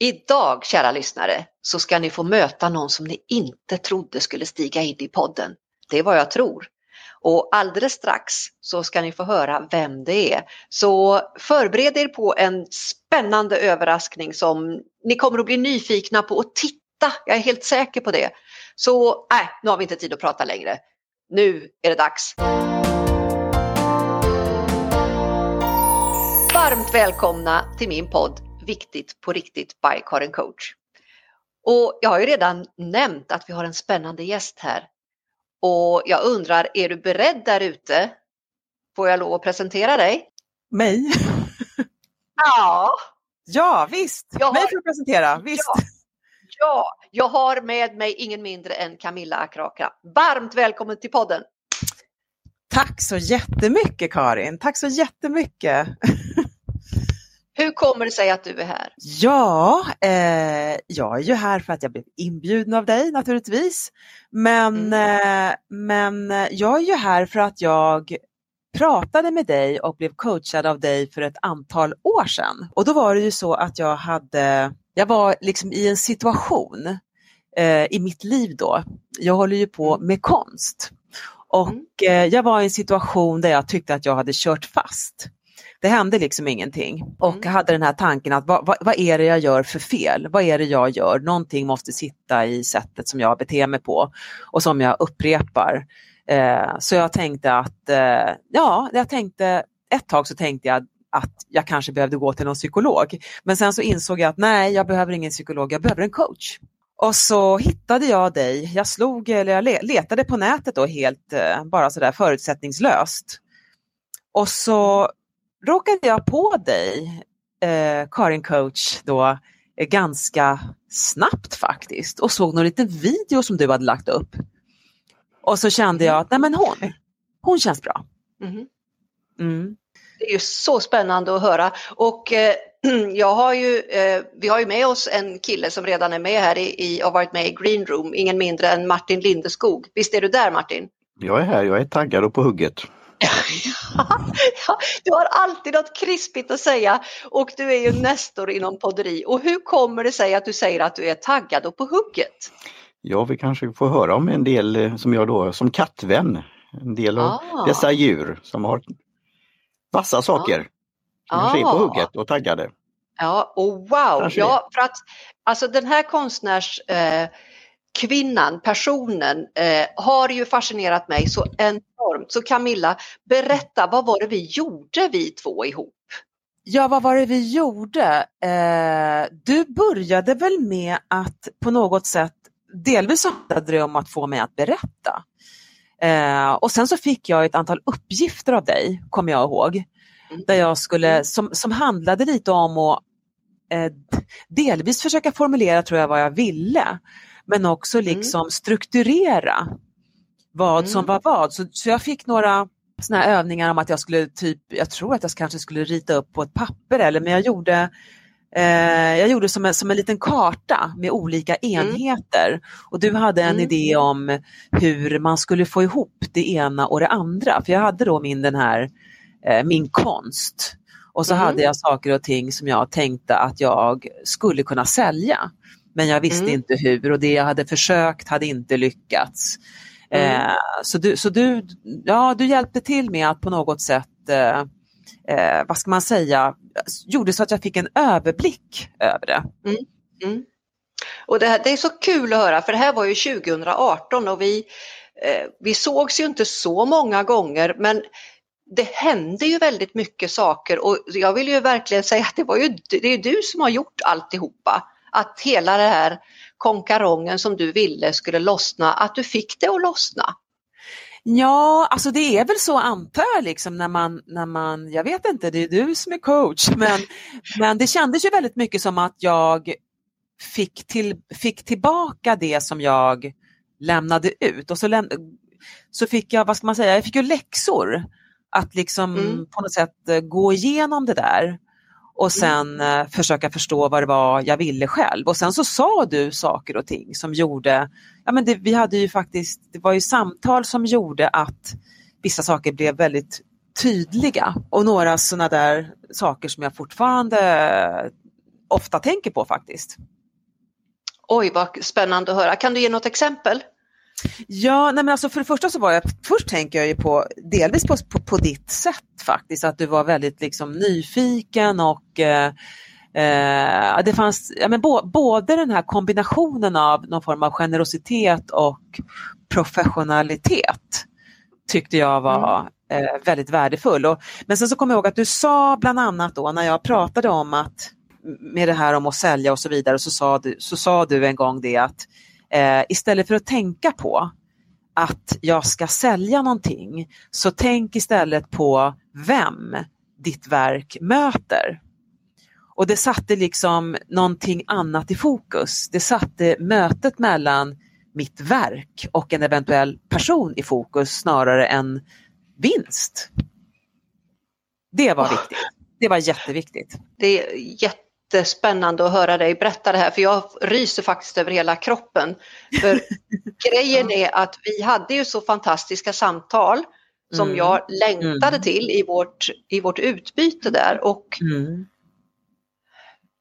Idag, kära lyssnare, så ska ni få möta någon som ni inte trodde skulle stiga in i podden. Det är vad jag tror. Och alldeles strax så ska ni få höra vem det är. Så förbered er på en spännande överraskning som ni kommer att bli nyfikna på och titta. Jag är helt säker på det. Så nej, äh, nu har vi inte tid att prata längre. Nu är det dags. Varmt välkomna till min podd Viktigt på riktigt by Karin Coach. Och jag har ju redan nämnt att vi har en spännande gäst här. Och jag undrar, är du beredd där ute? Får jag lov att presentera dig? Mig? Ja. Ja, visst. Har... Mig får du presentera, visst. Ja. ja, jag har med mig ingen mindre än Camilla Akraka. Varmt välkommen till podden! Tack så jättemycket Karin, tack så jättemycket. Hur kommer det sig att du är här? Ja, eh, jag är ju här för att jag blev inbjuden av dig naturligtvis. Men, mm. eh, men jag är ju här för att jag pratade med dig och blev coachad av dig för ett antal år sedan. Och då var det ju så att jag hade, jag var liksom i en situation eh, i mitt liv då. Jag håller ju på mm. med konst. Och mm. eh, jag var i en situation där jag tyckte att jag hade kört fast. Det hände liksom ingenting och mm. hade den här tanken att vad, vad, vad, är det jag gör för fel? Vad är det jag gör? Någonting måste sitta i sättet som jag beter mig på och som jag upprepar. Eh, så jag tänkte att, eh, ja, jag tänkte, ett tag så tänkte jag att jag kanske behövde gå till någon psykolog. Men sen så insåg jag att nej, jag behöver ingen psykolog, jag behöver en coach. Och så hittade jag dig, jag slog, eller jag letade på nätet då helt eh, bara sådär förutsättningslöst. Och så råkade jag på dig, eh, Karin coach, då eh, ganska snabbt faktiskt och såg någon liten video som du hade lagt upp. Och så kände jag att nej men hon, hon känns bra. Mm. Mm. Det är ju så spännande att höra och eh, jag har ju, eh, vi har ju med oss en kille som redan är med här i, i och varit med i Green Room, ingen mindre än Martin Lindeskog. Visst är du där Martin? Jag är här, jag är taggad och på hugget. Ja, du har alltid något krispigt att säga och du är ju nästor inom podderi. Och hur kommer det sig att du säger att du är taggad och på hugget? Ja, vi kanske får höra om en del eh, som jag då som kattvän. En del av ah. dessa djur som har vassa saker. Som ah. är på hugget och taggade. Ja, och wow! Kanske ja, för att alltså den här konstnärs eh, kvinnan, personen, eh, har ju fascinerat mig så enormt. Så Camilla, berätta, vad var det vi gjorde vi två ihop? Ja, vad var det vi gjorde? Eh, du började väl med att på något sätt, delvis handlade det om att få mig att berätta. Eh, och sen så fick jag ett antal uppgifter av dig, kommer jag ihåg, mm. där jag skulle, som, som handlade lite om att eh, delvis försöka formulera tror jag vad jag ville men också mm. liksom mm. strukturera vad mm. som var vad. Så, så jag fick några såna övningar om att jag skulle typ, jag tror att jag kanske skulle rita upp på ett papper eller men jag gjorde eh, jag gjorde som en, som en liten karta med olika mm. enheter mm. och du hade en mm. idé om hur man skulle få ihop det ena och det andra. För jag hade då min, den här, eh, min konst och så hade jag saker och ting som jag tänkte att jag skulle kunna sälja. Men jag visste mm. inte hur och det jag hade försökt hade inte lyckats. Mm. Eh, så du, så du, ja, du hjälpte till med att på något sätt, eh, eh, vad ska man säga, gjorde så att jag fick en överblick över det. Mm. mm. Och det, här, det är så kul att höra för det här var ju 2018 och vi, eh, vi sågs ju inte så många gånger men det hände ju väldigt mycket saker och jag vill ju verkligen säga att det var ju det är du som har gjort alltihopa att hela det här konkarongen som du ville skulle lossna, att du fick det att lossna? Ja, alltså det är väl så antar jag, liksom, när, man, när man, jag vet inte, det är du som är coach, men, men det kändes ju väldigt mycket som att jag fick, till, fick tillbaka det som jag lämnade ut och så, läm, så fick jag, vad ska man säga, jag fick ju läxor att liksom mm. på något sätt eh, gå igenom det där och sen eh, försöka förstå vad det var jag ville själv. Och sen så sa du saker och ting som gjorde, ja men det, vi hade ju faktiskt, det var ju samtal som gjorde att vissa saker blev väldigt tydliga och några sådana där saker som jag fortfarande ofta tänker på faktiskt. Oj, vad spännande att höra. Kan du ge något exempel? Ja, nej men alltså för det första så var jag, först tänker jag ju på, delvis på, på, på ditt sätt faktiskt, att du var väldigt liksom nyfiken och eh, eh, det fanns, ja, men bo, både den här kombinationen av någon form av generositet och professionalitet tyckte jag var mm. eh, väldigt värdefull. Och, men sen så kommer jag ihåg att du sa bland annat då när jag pratade om att med det här om att sälja och så vidare så sa du, så sa du en gång det att eh, istället för att tänka på att jag ska sälja någonting så tänk istället på vem ditt verk möter. Och det satte liksom någonting annat i fokus. Det satte mötet mellan mitt verk och en eventuell person i fokus snarare än vinst. Det var viktigt. Det var jätteviktigt. Det är jättespännande att höra dig berätta det här för jag ryser faktiskt över hela kroppen. För grejen är att vi hade ju så fantastiska samtal som mm. jag längtade mm. till i vårt, i vårt utbyte där och mm.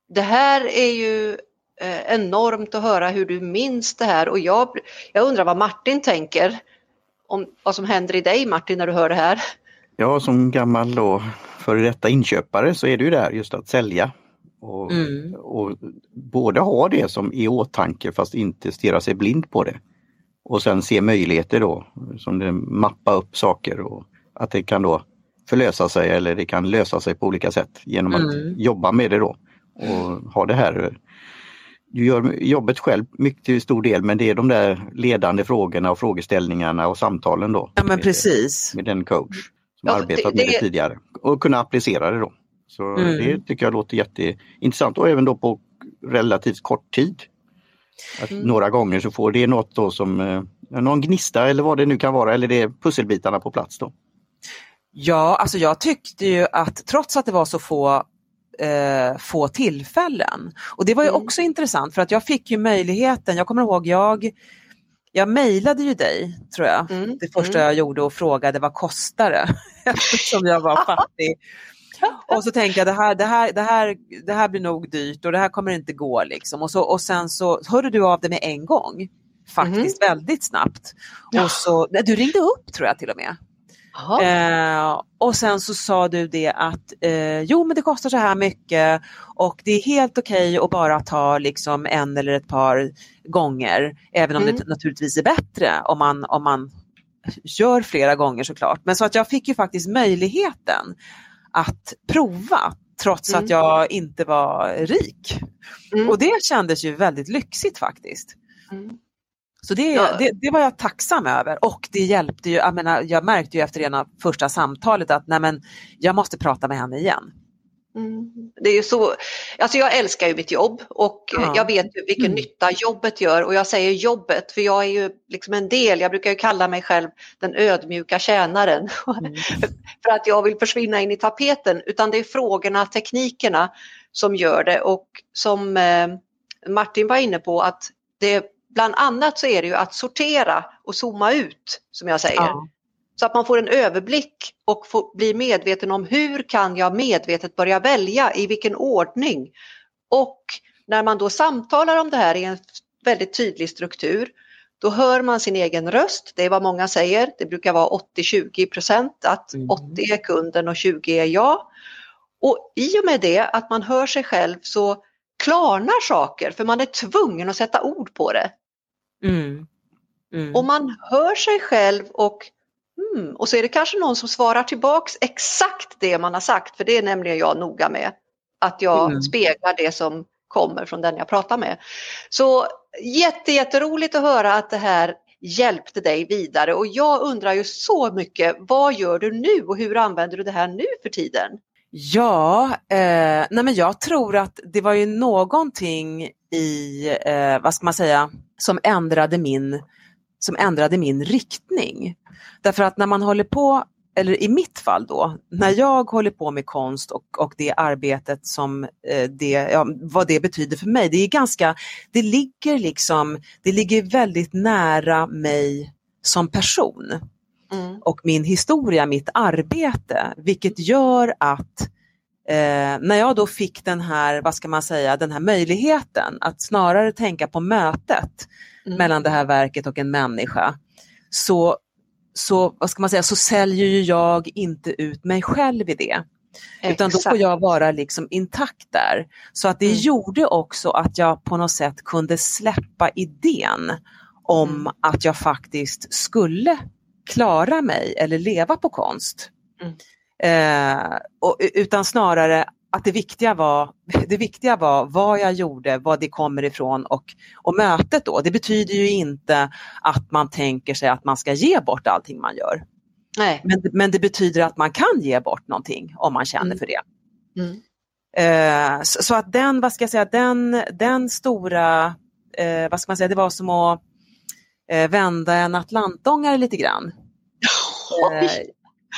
det här är ju eh, enormt att höra hur du minns det här och jag, jag undrar vad Martin tänker om vad som händer i dig Martin när du hör det här. Ja, som gammal då före detta inköpare så är det ju där just att sälja. Och, mm. och både ha det som i åtanke fast inte stirra sig blind på det. Och sen se möjligheter då, som det mappa upp saker och att det kan då förlösa sig eller det kan lösa sig på olika sätt genom att mm. jobba med det då. Och ha det här du gör jobbet själv mycket till stor del men det är de där ledande frågorna och frågeställningarna och samtalen då. Ja men precis. Med, med den coach som ja, arbetat det, med det tidigare och kunna applicera det då. Så mm. det tycker jag låter jätteintressant och även då på relativt kort tid. Att mm. Några gånger så får det något då som eh, någon gnista eller vad det nu kan vara eller det är pusselbitarna på plats då. Ja, alltså jag tyckte ju att trots att det var så få eh, få tillfällen. Och det var ju mm. också intressant för att jag fick ju möjligheten, jag kommer ihåg jag jag mejlade ju dig, tror jag, mm. det första mm. jag gjorde och frågade vad kostar det? Eftersom jag var fattig. Och så tänkte jag det här, det, här, det, här, det här blir nog dyrt och det här kommer inte gå. Liksom. Och, så, och sen så hörde du av dig med en gång, faktiskt mm. väldigt snabbt. Och så, du ringde upp tror jag till och med. Eh, och sen så sa du det att eh, jo men det kostar så här mycket och det är helt okej okay att bara ta liksom en eller ett par gånger. Även om mm. det naturligtvis är bättre om man, om man gör flera gånger såklart. Men så att jag fick ju faktiskt möjligheten att prova trots mm. att jag inte var rik. Mm. Och det kändes ju väldigt lyxigt faktiskt. Mm. Så det, ja. det, det, var jag tacksam över och det hjälpte ju, jag, menar, jag märkte ju efter ena första samtalet att nej men, jag måste prata med henne igen. Mm. Det är ju så, alltså jag älskar ju mitt jobb och ja. jag vet ju vilken mm. nytta jobbet gör och jag säger jobbet för jag är ju liksom en del, jag brukar ju kalla mig själv den ödmjuka tjänaren mm. för att jag vill försvinna in i tapeten utan det är frågorna, teknikerna som gör det och som eh, Martin var inne på att det Bland annat så är det ju att sortera och zooma ut som jag säger. Ja. Så att man får en överblick och får, blir medveten om hur kan jag medvetet börja välja, i vilken ordning. Och när man då samtalar om det här i en väldigt tydlig struktur, då hör man sin egen röst. Det är vad många säger. Det brukar vara 80-20 procent, att mm. 80 är kunden och 20 är jag. Och i och med det att man hör sig själv så klarnar saker för man är tvungen att sätta ord på det. Mm. Mm. Och man hör sig själv och mm, och så är det kanske någon som svarar tillbaks exakt det man har sagt, för det är nämligen jag noga med. Att jag mm. speglar det som kommer från den jag pratar med. Så jätte, jätteroligt att höra att det här hjälpte dig vidare och jag undrar ju så mycket, vad gör du nu och hur använder du det här nu för tiden? Ja, eh, nej men jag tror att det var ju någonting i, eh, vad ska man säga, som ändrade min som ändrade min riktning. Därför att när man håller på, eller i mitt fall då, när jag håller på med konst och, och det arbetet som eh, det, ja, vad det betyder för mig, det är ganska, det ligger liksom, det ligger väldigt nära mig som person. Mm. Och min historia, mitt arbete, vilket gör att eh, när jag då fick den här, vad ska man säga, den här möjligheten att snarare tänka på mötet mm. mellan det här verket och en människa, så, så, vad ska man säga, så säljer ju jag inte ut mig själv i det. Exakt. Utan då får jag vara liksom intakt där. Så att det mm. gjorde också att jag på något sätt kunde släppa idén om mm. att jag faktiskt skulle klara mig eller leva på konst. Mm. Eh, och, utan snarare att det viktiga, var, det viktiga var vad jag gjorde, var det kommer ifrån och, och mötet då. Det betyder ju inte att man tänker sig att man ska ge bort allting man gör. Nej. Men, men det betyder att man kan ge bort någonting om man känner mm. för det. Mm. Eh, så, så, att den, vad ska jag säga, den, den stora, eh, vad ska man säga, det var som att eh, vända en atlantångare lite grann. Eh,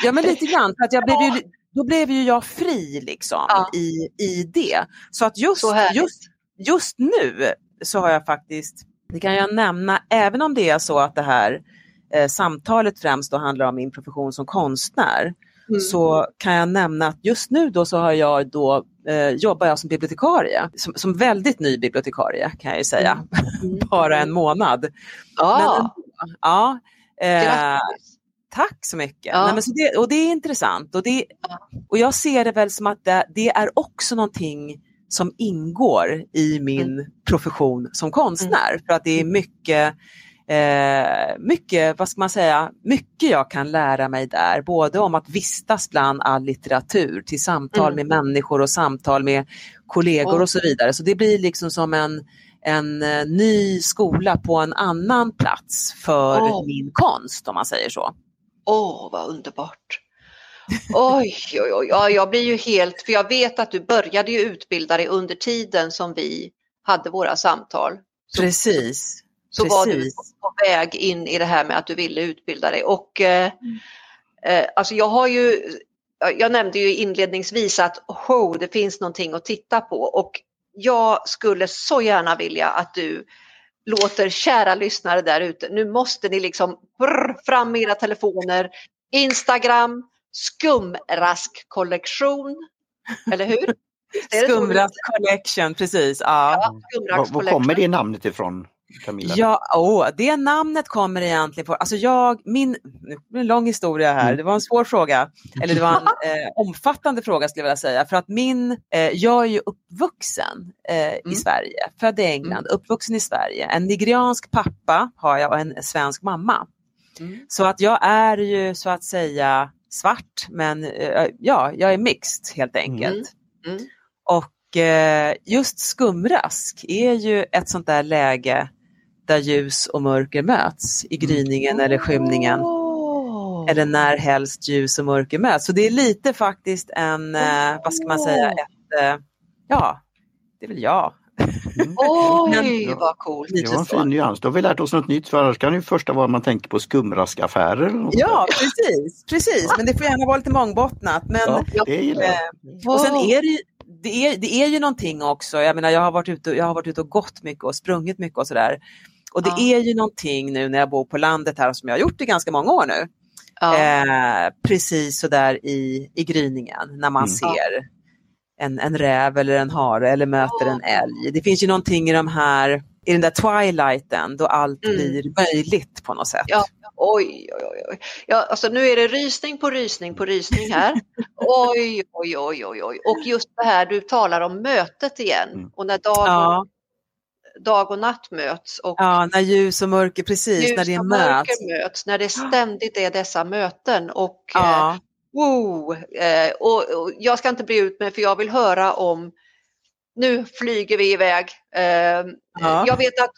ja men lite grann, för att jag blev ju, då blev ju jag fri liksom ja. i, i det. Så att just, så just, just nu så har jag faktiskt, det kan jag nämna, även om det är så att det här eh, samtalet främst då handlar om min profession som konstnär, mm. så kan jag nämna att just nu då så har jag då, eh, jobbar jag som bibliotekarie, som, som, väldigt ny bibliotekarie kan jag ju säga, mm. bara en månad. Ah. Men, ja, eh, Tack så mycket. Ja. Nej, men så det, och det är intressant och, det, och jag ser det väl som att det, det är också någonting som ingår i min mm. profession som konstnär. Mm. För att det är mycket eh, mycket, vad ska man säga, mycket jag kan lära mig där, både om att vistas bland all litteratur till samtal mm. med människor och samtal med kollegor oh. och så vidare. Så det blir liksom som en, en uh, ny skola på en annan plats för oh. min konst om man säger så. Åh, vad underbart! Oj, oj, oj, ja, jag blir ju helt, för jag vet att du började ju utbilda dig under tiden som vi hade våra samtal. Precis så Precis. var du på väg in i det här med att du ville utbilda dig. Och, eh, eh, alltså jag har ju, jag nämnde ju inledningsvis att oh, det finns någonting att titta på och jag skulle så gärna vilja att du låter kära lyssnare där ute, nu måste ni liksom brr, fram med era telefoner, Instagram, skumrask kollektion, eller hur? Skumrask collection, precis. Ja. ja var, var kommer det namnet ifrån? Camilla? Ja, oh, det namnet kommer egentligen på, alltså jag, min, en lång historia här, mm. det var en svår fråga, eller det var en eh, omfattande fråga skulle jag vilja säga, för att min, eh, jag är ju uppvuxen eh, mm. i Sverige, född i England, mm. uppvuxen i Sverige, en nigeriansk pappa har jag och en svensk mamma. Mm. Så att jag är ju så att säga svart, men eh, ja, jag är mixed helt enkelt. Mm. Mm. Och eh, just skumrask är ju ett sånt där läge där ljus och mörker möts i gryningen mm. eller skymningen. Oh. Eller när helst ljus och mörker möts. Så det är lite faktiskt en, oh. vad ska man säga, ett, eh, ja, det är väl jag. Mm. Oj, vad coolt! Det var en fin nyans. Då har vi lärt oss något nytt för annars kan det första vara man tänker på skumraskaffärer. Ja, precis, precis. Men det får gärna vara lite mångbottnat. Men, ja, det gillar jag. Eh, och sen är det det är, det är ju någonting också, jag menar jag har varit ute, jag har varit ute och gått mycket och sprungit mycket och sådär. Och det ja. är ju någonting nu när jag bor på landet här som jag har gjort i ganska många år nu. Ja. Eh, precis sådär i, i gryningen när man mm. ser en, en räv eller en hare eller möter en älg. Det finns ju någonting i de här, i den där twilighten då allt mm. blir möjligt på något sätt. Ja. Oj, oj, oj. Ja, alltså nu är det rysning på rysning på rysning här. oj, oj, oj, oj, oj. Och just det här, du talar om mötet igen. Mm. Och när dagen ja dag och natt möts. Och ja, när ljus och mörker, precis, ljus när det och möts. möts. När det ständigt är dessa möten. Och, ja. eh, wow, eh, och, och, jag ska inte bli ut med för jag vill höra om nu flyger vi iväg. Eh, ja. Jag vet att,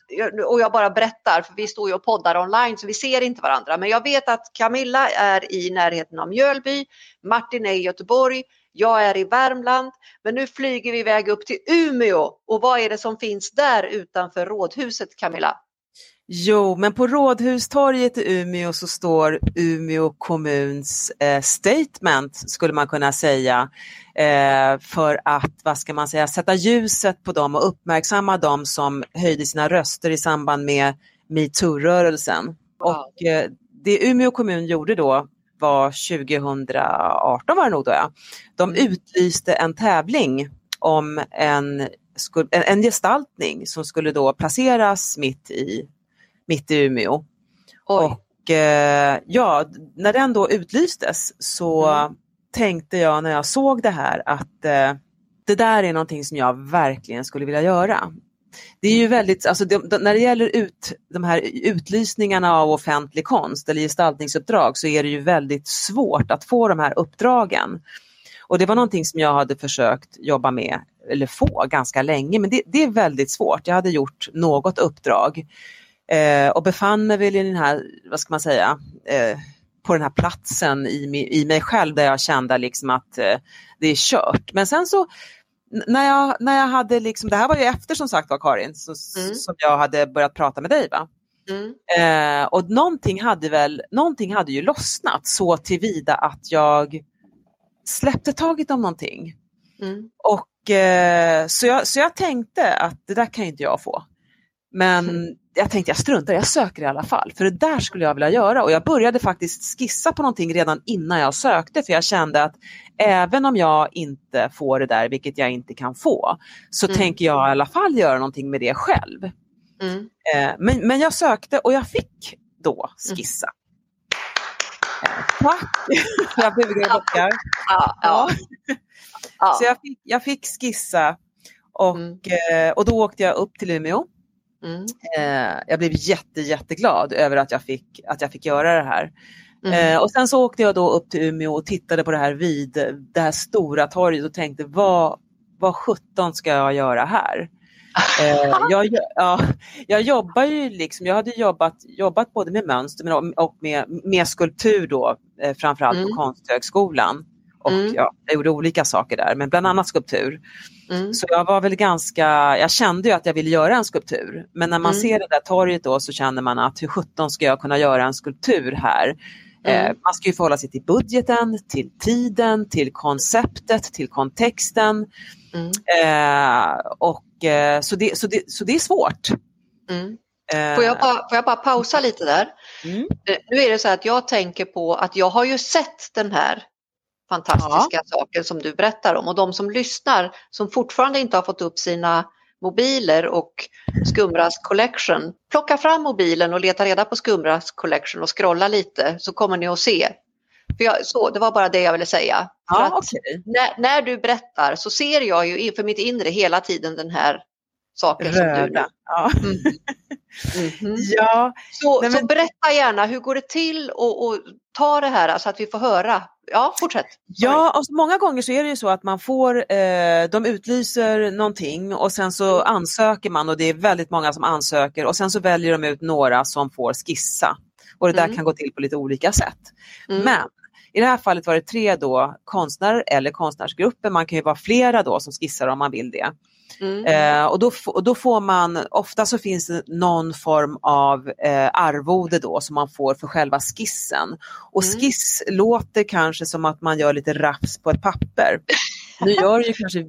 och jag bara berättar, för vi står ju och poddar online så vi ser inte varandra, men jag vet att Camilla är i närheten av Mjölby, Martin är i Göteborg, jag är i Värmland, men nu flyger vi iväg upp till Umeå. Och vad är det som finns där utanför Rådhuset, Camilla? Jo, men på Rådhustorget i Umeå så står Umeå kommuns eh, statement, skulle man kunna säga, eh, för att, vad ska man säga, sätta ljuset på dem och uppmärksamma dem som höjde sina röster i samband med metoo-rörelsen. Och eh, det Umeå kommun gjorde då var 2018 var det nog då ja. De Mm. utlyste en tävling om en, en gestaltning som skulle då placeras mitt i, mitt i Umeå. Oj. Och eh, ja, när den då utlystes så Mm. tänkte jag när jag såg det här att eh, det där är någonting som jag verkligen skulle vilja göra. Det är ju väldigt, alltså de, de, när det gäller ut, de här utlysningarna av offentlig konst eller gestaltningsuppdrag så är det ju väldigt svårt att få de här uppdragen. Och det var någonting som jag hade försökt jobba med, eller få ganska länge, men det, det är väldigt svårt. Jag hade gjort något uppdrag eh, och befann mig väl i den här, vad ska man säga, eh, på den här platsen i, i mig själv där jag kände liksom att eh, det är kört. Men sen så när jag, när jag hade liksom, det här var ju efter som sagt var Karin, så, Mm. som jag hade börjat prata med dig va? Mm. Eh, och någonting hade väl, någonting hade ju lossnat så tillvida att jag släppte taget om någonting. Mm. Och, eh, så, jag, så jag tänkte att det där kan ju inte jag få. Men Mm. Jag tänkte jag struntar jag söker i alla fall. För det där skulle jag vilja göra. Och jag började faktiskt skissa på någonting redan innan jag sökte. För jag kände att även om jag inte får det där, vilket jag inte kan få, så Mm. tänker jag i alla fall göra någonting med det själv. Mm. Eh, men, men jag sökte och jag fick då skissa. Eh, tack! jag bugar och bockar. Ja, ja. ja. Så jag fick, jag fick skissa och, Mm. eh, och då åkte jag upp till Umeå. Mm. Eh, jag blev jätte, jätteglad över att jag fick, att jag fick göra det här. Mm. Eh, och sen så åkte jag då upp till Umeå och tittade på det här vid det här stora torget och tänkte vad, vad sjutton ska jag göra här? Eh, jag, ja, jag jobbar ju liksom, jag hade jobbat, jobbat både med mönster men och med, med skulptur då, eh, framförallt Mm. på Konsthögskolan. Och Mm. ja, jag gjorde olika saker där, men bland annat skulptur. Mm. Så jag var väl ganska, jag kände ju att jag ville göra en skulptur. Men när man Mm. ser det där torget då så känner man att hur sjutton ska jag kunna göra en skulptur här? Eh, Mm. man ska ju förhålla sig till budgeten, till tiden, till konceptet, till kontexten. Mm. Eh, och, eh, så, det, så, det, så det är svårt. Mm. Eh, Får, jag bara, får jag bara pausa lite där? mm, Eh, Nu är det så att jag tänker på att jag har ju sett den här fantastiska saken som du berättar om och de som lyssnar som fortfarande inte har fått upp sina mobiler och Skumras collection, plocka fram mobilen och leta reda på Skumras collection och scrolla lite så kommer ni att se. För jag, så, det var bara det jag ville säga. Ja, okej. när, när du berättar så ser jag ju inför mitt inre hela tiden den här saken som du Röda. Ja. Mm. Mhm. ja, Så, Nej, så men- berätta gärna, hur går det till och, och ta det här så att vi får höra. Ja, fortsätt. Sorry. Ja, alltså många gånger så är det ju så att man får, eh, de utlyser någonting och sen så ansöker man och det är väldigt många som ansöker och sen så väljer de ut några som får skissa. Och det där Mm. kan gå till på lite olika sätt. Mm. Men i det här fallet var det tre då konstnärer eller konstnärsgrupper, man kan ju vara flera då som skissar om man vill det. Mm. Eh, och, då, och då får man, ofta så finns det någon form av eh, arvode då som man får för själva skissen. Och Mm. skiss låter kanske som att man gör lite raps på ett papper. Nu gör det ju kanske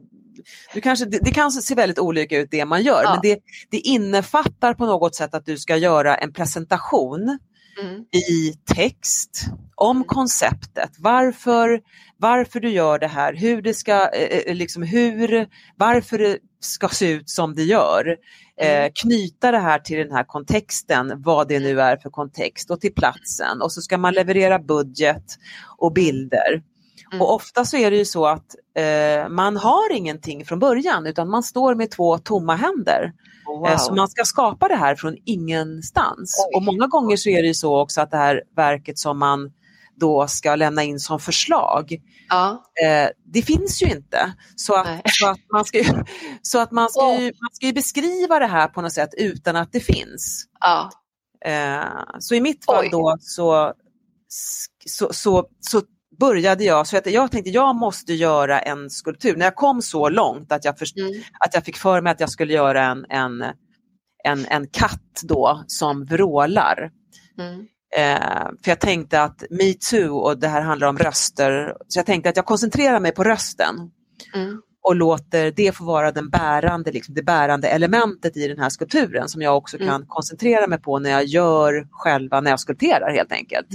du kanske, det, det kan se väldigt olika ut det man gör, Ja. men det, det innefattar på något sätt att du ska göra en presentation Mm. i text om konceptet, varför, varför du gör det här, hur det ska, eh, eh, liksom hur, varför det ska se ut som det gör. Eh, Mm. knyta det här till den här kontexten, vad det nu är för kontext och till platsen och så ska man leverera budget och bilder. Mm. Och ofta så är det ju så att eh, man har ingenting från början utan man står med två tomma händer. Wow. Eh, Så man ska skapa det här från ingenstans. Oj. Och många gånger så är det ju så också att det här verket som man då ska lämna in som förslag, Ja. eh, det finns ju inte. Så att, så att, man, ska, ju- så att man, ska ju, man ska beskriva det här på något sätt utan att det finns. Ja. Eh, så i mitt fall Oj. då så, så, så, så började jag, så att jag tänkte jag måste göra en skulptur. När jag kom så långt att jag, först, Mm. att jag fick för mig att jag skulle göra en, en, en, en katt då som vrålar. Mm. Eh, för jag tänkte att metoo och det här handlar om röster, så jag tänkte att jag koncentrerar mig på rösten Mm. och låter det få vara den bärande, liksom, det bärande elementet i den här skulpturen som jag också Mm. kan koncentrera mig på när jag gör själva, när jag skulpterar helt enkelt.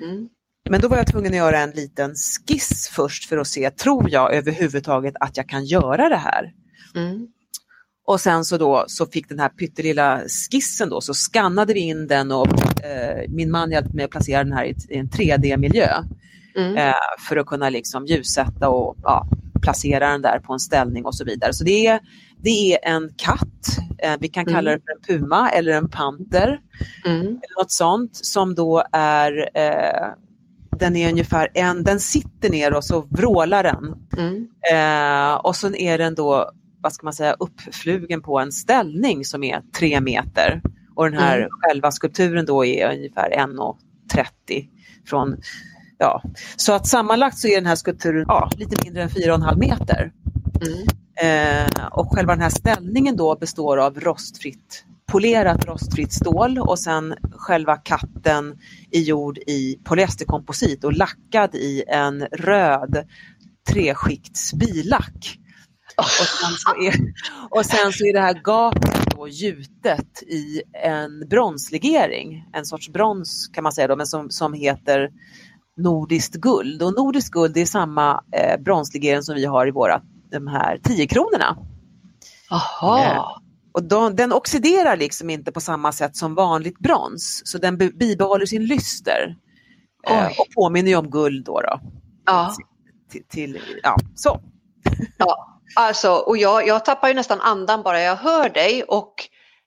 Mm. men då var jag tvungen att göra en liten skiss först för att se, tror jag överhuvudtaget att jag kan göra det här? Och sen så då så fick den här pyttelilla skissen då, så skannade vi in den och eh, min man hjälpte mig att placera den här i, i en 3D-miljö. Mm. Eh, för att kunna liksom ljussätta och ja, placera den där på en ställning och så vidare. Så det är, det är en katt, eh, vi kan kalla mm. det för en puma eller en panter. Mm. Eller något sånt som då är eh, den är ungefär en, den sitter ner och så vrålar den. Mm. Eh, och så är den då, vad ska man säga, uppflugen på en ställning som är tre meter. Och den här mm. själva skulpturen då är ungefär 1,30 från Ja, så att sammanlagt så är den här skulpturen ja, lite mindre än 4,5 meter. Mm. Eh, och själva den här ställningen då består av rostfritt polerat rostfritt stål och sen själva katten är gjord i polyesterkomposit och lackad i en röd treskikts bilack. Och sen, så är, och sen så är det här gapet då gjutet i en bronslegering, en sorts brons kan man säga då, men som, som heter nordiskt guld. Och nordiskt guld är samma eh, bronslegering som vi har i våra de här 10-kronorna. Aha. Eh, och de, den oxiderar liksom inte på samma sätt som vanligt brons, så den bibehåller sin lyster. Eh, och påminner ju om guld då. då. Ja. Till, till, ja, så. Ja, alltså, och jag, jag tappar ju nästan andan bara jag hör dig och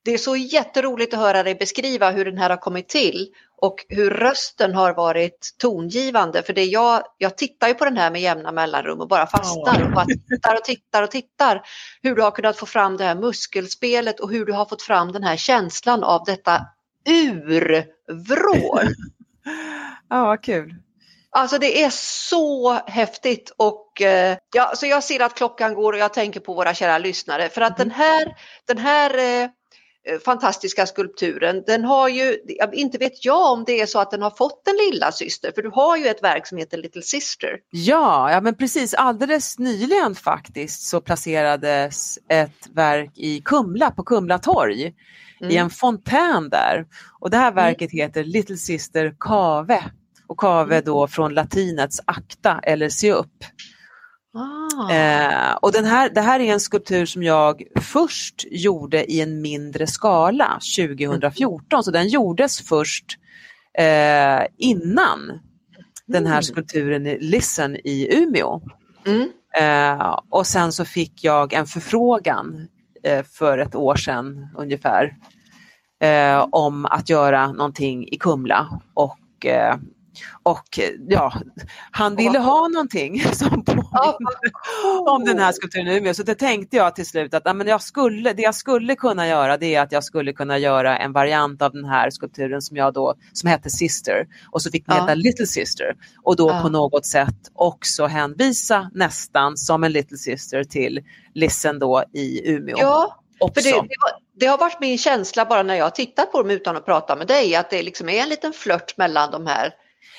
det är så jätteroligt att höra dig beskriva hur den här har kommit till och hur rösten har varit tongivande. För det jag, jag tittar ju på den här med jämna mellanrum och bara fastnar och bara tittar och tittar och tittar. Hur du har kunnat få fram det här muskelspelet och hur du har fått fram den här känslan av detta urvrål. Ja, vad kul. Alltså det är så häftigt och eh, ja, så jag ser att klockan går och jag tänker på våra kära lyssnare för att mm. den här, den här eh, Eh, fantastiska skulpturen, den har ju, inte vet jag om det är så att den har fått en lilla syster för du har ju ett verk som heter Little Sister. Ja, ja men precis alldeles nyligen faktiskt så placerades ett verk i Kumla på Kumla torg mm. i en fontän där och det här mm. verket mm. heter Little Sister Kave och Kave mm. då från latinets akta eller se upp. Ah. Eh, och den här, det här är en skulptur som jag först gjorde i en mindre skala 2014, mm. så den gjordes först eh, innan mm. den här mm. skulpturen Listen i Umeå. Mm. Eh, och sen så fick jag en förfrågan eh, för ett år sedan ungefär eh, om att göra någonting i Kumla och eh, och ja, han ville ha någonting som om den här skulpturen i Umeå. Så det tänkte jag till slut att ja, men jag skulle, det jag skulle kunna göra det är att jag skulle kunna göra en variant av den här skulpturen som jag då, som hette Sister och så fick den ja. heta Little Sister och då ja. på något sätt också hänvisa nästan som en Little Sister till Listen då i Umeå. Ja, för det, det, var, det, har varit min känsla bara när jag har tittat på dem utan att prata med dig att det liksom är en liten flört mellan de här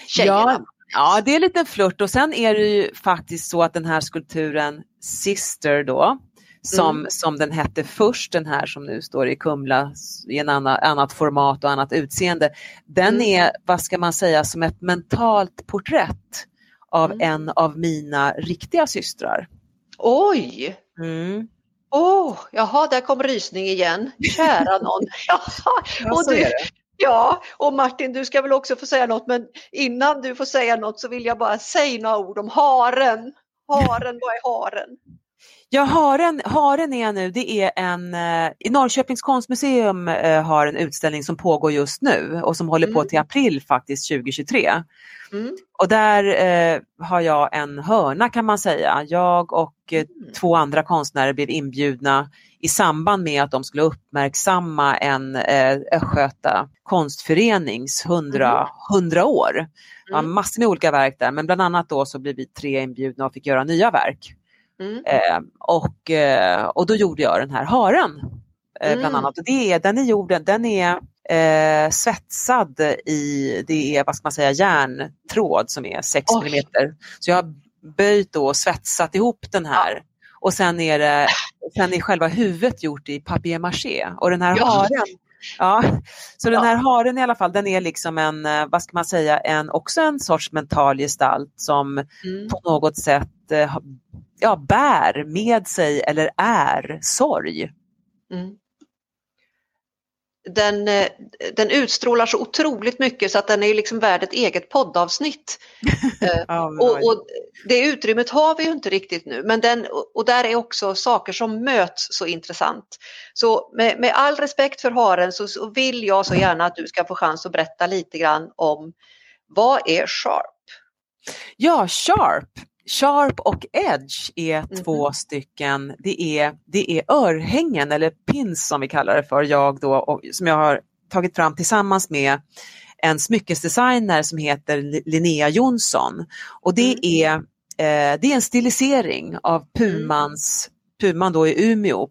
tjejerna. Ja, ja, det är lite flört och sen är det ju faktiskt så att den här skulpturen Sister då, som, mm. som den hette först, den här som nu står i Kumla i en annan, annat format och annat utseende, den mm. är, vad ska man säga, som ett mentalt porträtt av mm. en av mina riktiga systrar. Oj! Mm. Oh, jaha, där kom rysning igen. Kära någon. Jaha. Och du, Ja, och Martin du ska väl också få säga något men innan du får säga något så vill jag bara säga några ord om haren. Haren, vad är haren? Ja, haren, haren är nu, det är en, eh, i Norrköpings konstmuseum eh, har en utställning som pågår just nu och som håller mm. på till april faktiskt 2023. Mm. Och där eh, har jag en hörna kan man säga. Jag och eh, mm. två andra konstnärer blev inbjudna i samband med att de skulle uppmärksamma en eh, Östgöta konstförenings 100, 100 mm. år. Det var mm. massor med olika verk där men bland annat då så blev vi tre inbjudna och fick göra nya verk. Mm. Eh, och, och då gjorde jag den här haren. Eh, mm. Bland annat. Och det är, den är gjord, den är eh, svetsad i, det är vad ska man säga, järntråd som är 6 oh. mm. Så jag har böjt och svetsat ihop den här. Ja. Och sen är, det, sen är själva huvudet gjort i papier-maché och den här ja. haren Ja, så den här haren i alla fall, den är liksom en, eh, vad ska man säga, en, också en sorts mental gestalt som mm. på något sätt eh, ja, bär med sig eller är sorg. Mm den, eh, den utstrålar så otroligt mycket så att den är liksom värd ett eget poddavsnitt. Eh, ja, och, och, det utrymmet har vi ju inte riktigt nu, men den, och där är också saker som möts så intressant. Så med, med all respekt för haren så, så, vill jag så gärna att du ska få chans att berätta lite grann om vad är Sharp? Ja, Sharp Sharp och Edge är mm. två stycken, det är, det är örhängen eller pins som vi kallar det för, jag då, och, som jag har tagit fram tillsammans med en smyckesdesigner som heter Linnea Jonsson. Och det mm. är, eh, det är en stilisering av Pumans, Puman då i Umeå, mm.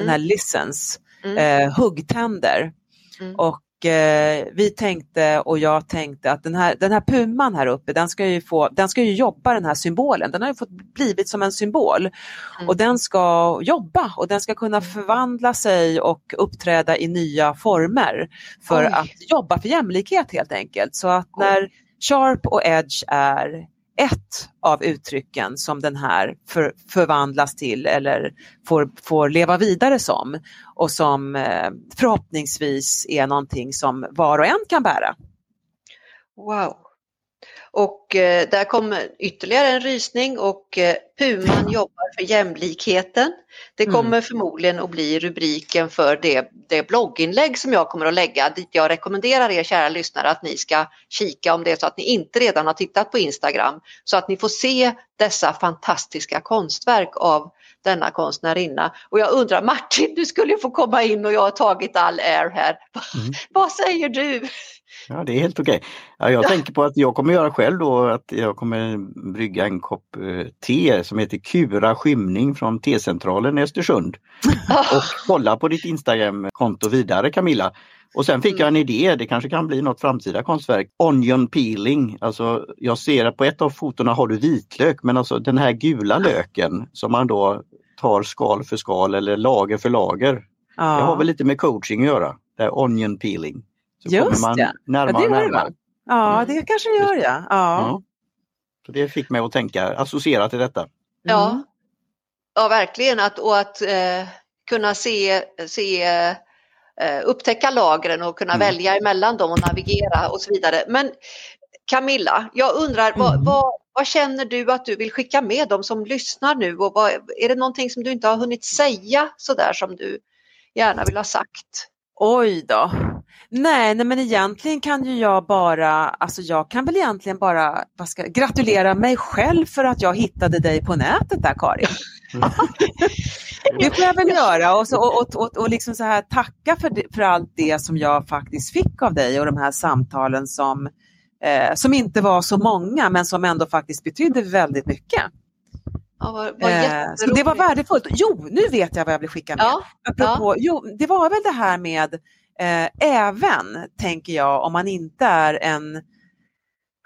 den här Lissens, mm. eh, huggtänder. Mm. Och eh, vi tänkte och jag tänkte att den här, den här puman här uppe, den ska, ju få, den ska ju jobba den här symbolen. Den har ju fått blivit som en symbol mm. och den ska jobba och den ska kunna mm. förvandla sig och uppträda i nya former för Oj. att jobba för jämlikhet helt enkelt. Så att när Sharp och Edge är ett av uttrycken som den här för, förvandlas till eller får, får leva vidare som och som eh, förhoppningsvis är någonting som var och en kan bära. Wow! Och eh, där kommer ytterligare en rysning och eh, Puman jobbar för jämlikheten. Det mm. kommer mm. förmodligen att bli rubriken för det, det blogginlägg som jag kommer att lägga dit jag rekommenderar er kära lyssnare att ni ska kika om det är så att ni inte redan har tittat på Instagram så att ni får se dessa fantastiska konstverk av denna konstnärinna. Och jag undrar Martin, du skulle få komma in och jag har tagit all air här. Mm. Vad säger du? Ja, det är helt okej. Ja, jag tänker på att jag kommer göra själv då att jag kommer brygga en kopp eh, te som heter Kura skymning från T-centralen i Östersund. Och kolla på ditt Instagram-konto vidare Camilla. Och sen fick jag en idé, det kanske kan bli något framtida konstverk. Onion peeling, alltså jag ser att på ett av fotona har du vitlök men alltså den här gula löken som man då tar skal för skal eller lager för lager. Ja. Det har väl lite med coaching att göra, det är onion peeling. Så Just man ja. närmare ja, det närmare. Det. Ja, det kanske det gör ja. ja. ja. Så det fick mig att tänka, associera till detta. Ja, mm. ja verkligen att, och att eh, kunna se, se eh, upptäcka lagren och kunna mm. välja emellan dem och navigera och så vidare. Men Camilla, jag undrar mm. vad, vad, vad, känner du att du vill skicka med dem som lyssnar nu och vad, är det någonting som du inte har hunnit säga sådär som du gärna vill ha sagt? Oj då. Nej, nej men egentligen kan ju jag bara, alltså jag kan väl egentligen bara vad ska, gratulera mig själv för att jag hittade dig på nätet där Karin. det får jag väl göra och, så, och, och, och liksom så här tacka för, det, för allt det som jag faktiskt fick av dig och de här samtalen som, eh, som inte var så många men som ändå faktiskt betydde väldigt mycket. Ja, vad, vad eh, så det var värdefullt. Jo, nu vet jag vad jag vill skicka med. Ja, Apropå, ja. Jo, det var väl det här med även, tänker jag, om man inte är en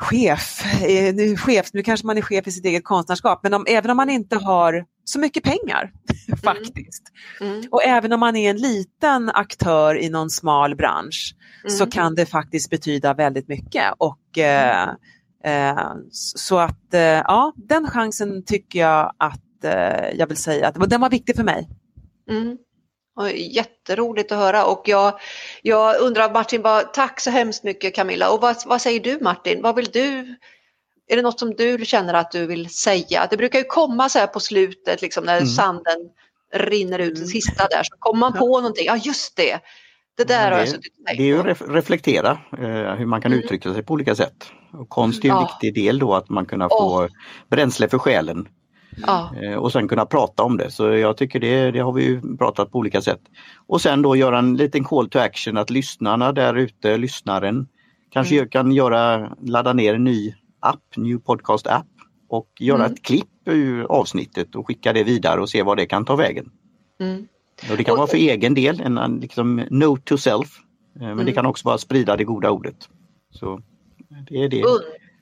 chef, eh, nu, chef, nu kanske man är chef i sitt eget konstnärskap, men om, även om man inte har så mycket pengar mm. faktiskt. Mm. Och även om man är en liten aktör i någon smal bransch mm. så kan det faktiskt betyda väldigt mycket. Och, eh, eh, så att eh, ja, den chansen tycker jag att eh, jag vill säga att den var viktig för mig. Mm. Jätteroligt att höra och jag, jag undrar Martin, bara, tack så hemskt mycket Camilla och vad, vad säger du Martin? Vad vill du? Är det något som du känner att du vill säga? Det brukar ju komma så här på slutet liksom när mm. sanden rinner ut, det sista där, så kommer man på någonting, ja just det. Det där har jag suttit och Det är ju att reflektera eh, hur man kan mm. uttrycka sig på olika sätt. Och konst är en ja. viktig del då att man kan få oh. bränsle för själen. Ja. Eh, och sen kunna prata om det. Så jag tycker det, det har vi ju pratat på olika sätt. Och sen då göra en liten call to action att lyssnarna där ute, lyssnaren, kanske mm. kan göra, ladda ner en ny app, New Podcast app och göra mm. ett klipp ur avsnittet och skicka det vidare och se vad det kan ta vägen. Mm. Och det kan och, vara för egen del, en liksom note to self. Eh, men det mm. kan också vara sprida det goda ordet. Så det är det.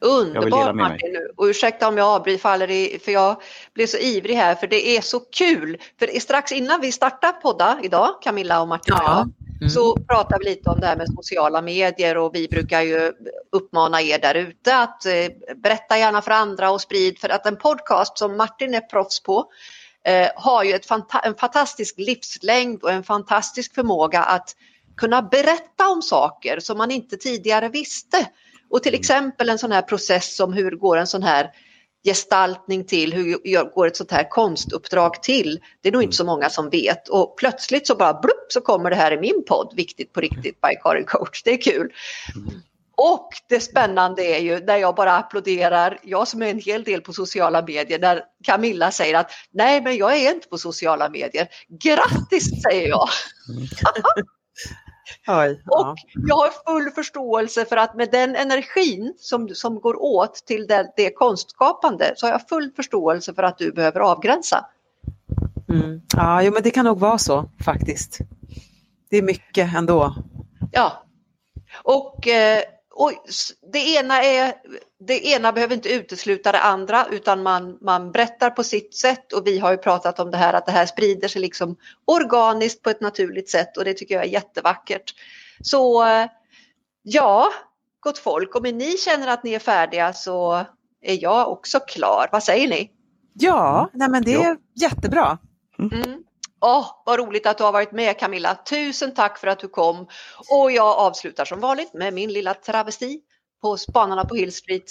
Underbart Martin. Och ursäkta om jag avbryter i, för jag blir så ivrig här för det är så kul. För strax innan vi startar podda idag, Camilla och Martin och jag, mm. så pratar vi lite om det här med sociala medier och vi brukar ju uppmana er där ute att eh, berätta gärna för andra och sprid för att en podcast som Martin är proffs på eh, har ju ett fanta en fantastisk livslängd och en fantastisk förmåga att kunna berätta om saker som man inte tidigare visste. Och till mm. exempel en sån här process som hur går en sån här gestaltning till, hur går ett sånt här konstuppdrag till? Det är nog inte så många som vet och plötsligt så bara blupp så kommer det här i min podd, Viktigt på riktigt by Karin Coach. Det är kul. Mm. Och det spännande är ju när jag bara applåderar, jag som är en hel del på sociala medier, när Camilla säger att nej men jag är inte på sociala medier. Grattis säger jag! Oj, ja. Och jag har full förståelse för att med den energin som, som går åt till det, det konstskapande så har jag full förståelse för att du behöver avgränsa. Mm. Ja, jo, men det kan nog vara så faktiskt. Det är mycket ändå. Ja, och eh, och det, ena är, det ena behöver inte utesluta det andra utan man, man berättar på sitt sätt och vi har ju pratat om det här att det här sprider sig liksom organiskt på ett naturligt sätt och det tycker jag är jättevackert. Så ja, gott folk, om ni känner att ni är färdiga så är jag också klar. Vad säger ni? Ja, nej men det är ja. jättebra. Mm. Åh, oh, vad roligt att du har varit med Camilla. Tusen tack för att du kom. Och jag avslutar som vanligt med min lilla travesti på Spanarna på Hill Street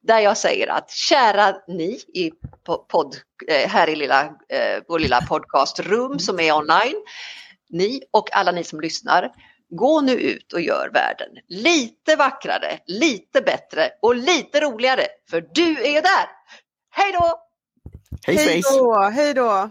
där jag säger att kära ni i podd, eh, här i lilla, eh, vår lilla podcastrum som är online, ni och alla ni som lyssnar, gå nu ut och gör världen lite vackrare, lite bättre och lite roligare, för du är där. Hej då! Hej, hej då! Hej då!